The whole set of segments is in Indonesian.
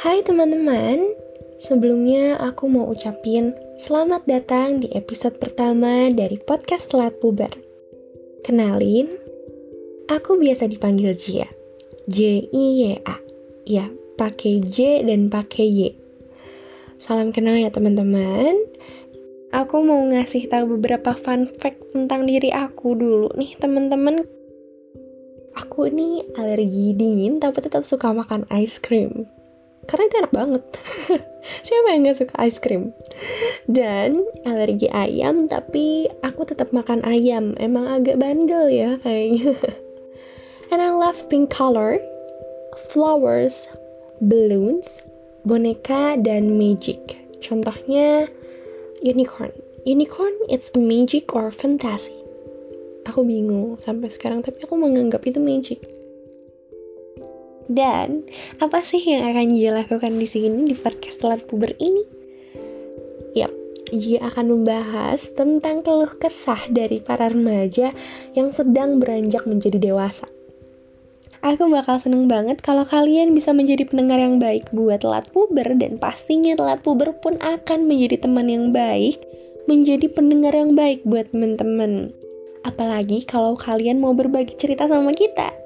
Hai teman-teman, sebelumnya aku mau ucapin selamat datang di episode pertama dari podcast Telat Puber. Kenalin, aku biasa dipanggil Jia. J-I-Y-A. Ya, pakai J dan pakai Y. Salam kenal ya teman-teman. Aku mau ngasih tahu beberapa fun fact tentang diri aku dulu nih teman-teman aku ini alergi dingin tapi tetap suka makan ice cream karena itu enak banget. Siapa yang gak suka ice cream? Dan alergi ayam tapi aku tetap makan ayam. Emang agak bandel ya kayaknya. And I love pink color flowers balloons boneka dan magic. Contohnya unicorn. Unicorn it's a magic or fantasy. Aku bingung sampai sekarang tapi aku menganggap itu magic dan apa sih yang akan Jia lakukan di sini di podcast telat puber ini? Yap, Jia akan membahas tentang keluh kesah dari para remaja yang sedang beranjak menjadi dewasa. Aku bakal seneng banget kalau kalian bisa menjadi pendengar yang baik buat telat puber dan pastinya telat puber pun akan menjadi teman yang baik, menjadi pendengar yang baik buat teman-teman. Apalagi kalau kalian mau berbagi cerita sama kita.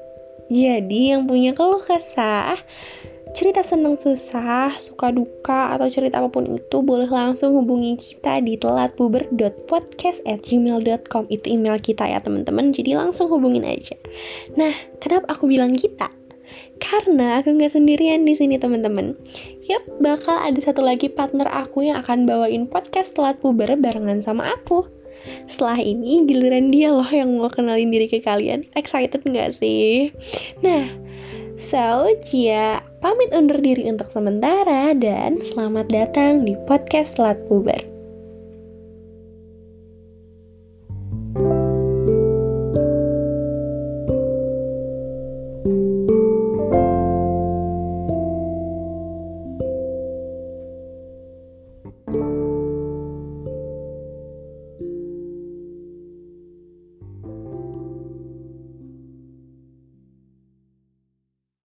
Jadi yang punya keluh kesah, cerita senang susah, suka duka, atau cerita apa pun itu boleh langsung hubungi kita di telatpuber.podcast@gmail.com itu email kita ya teman-teman. Jadi langsung hubungin aja. Nah, kenapa aku bilang kita? Karena aku nggak sendirian di sini teman-teman. Yap, bakal ada satu lagi partner aku yang akan bawain podcast telat puber barengan sama aku. Setelah ini giliran dia loh yang mau kenalin diri ke kalian. Excited nggak sih? Nah, so Jia pamit undur diri untuk sementara dan selamat datang di podcast Telat Puber.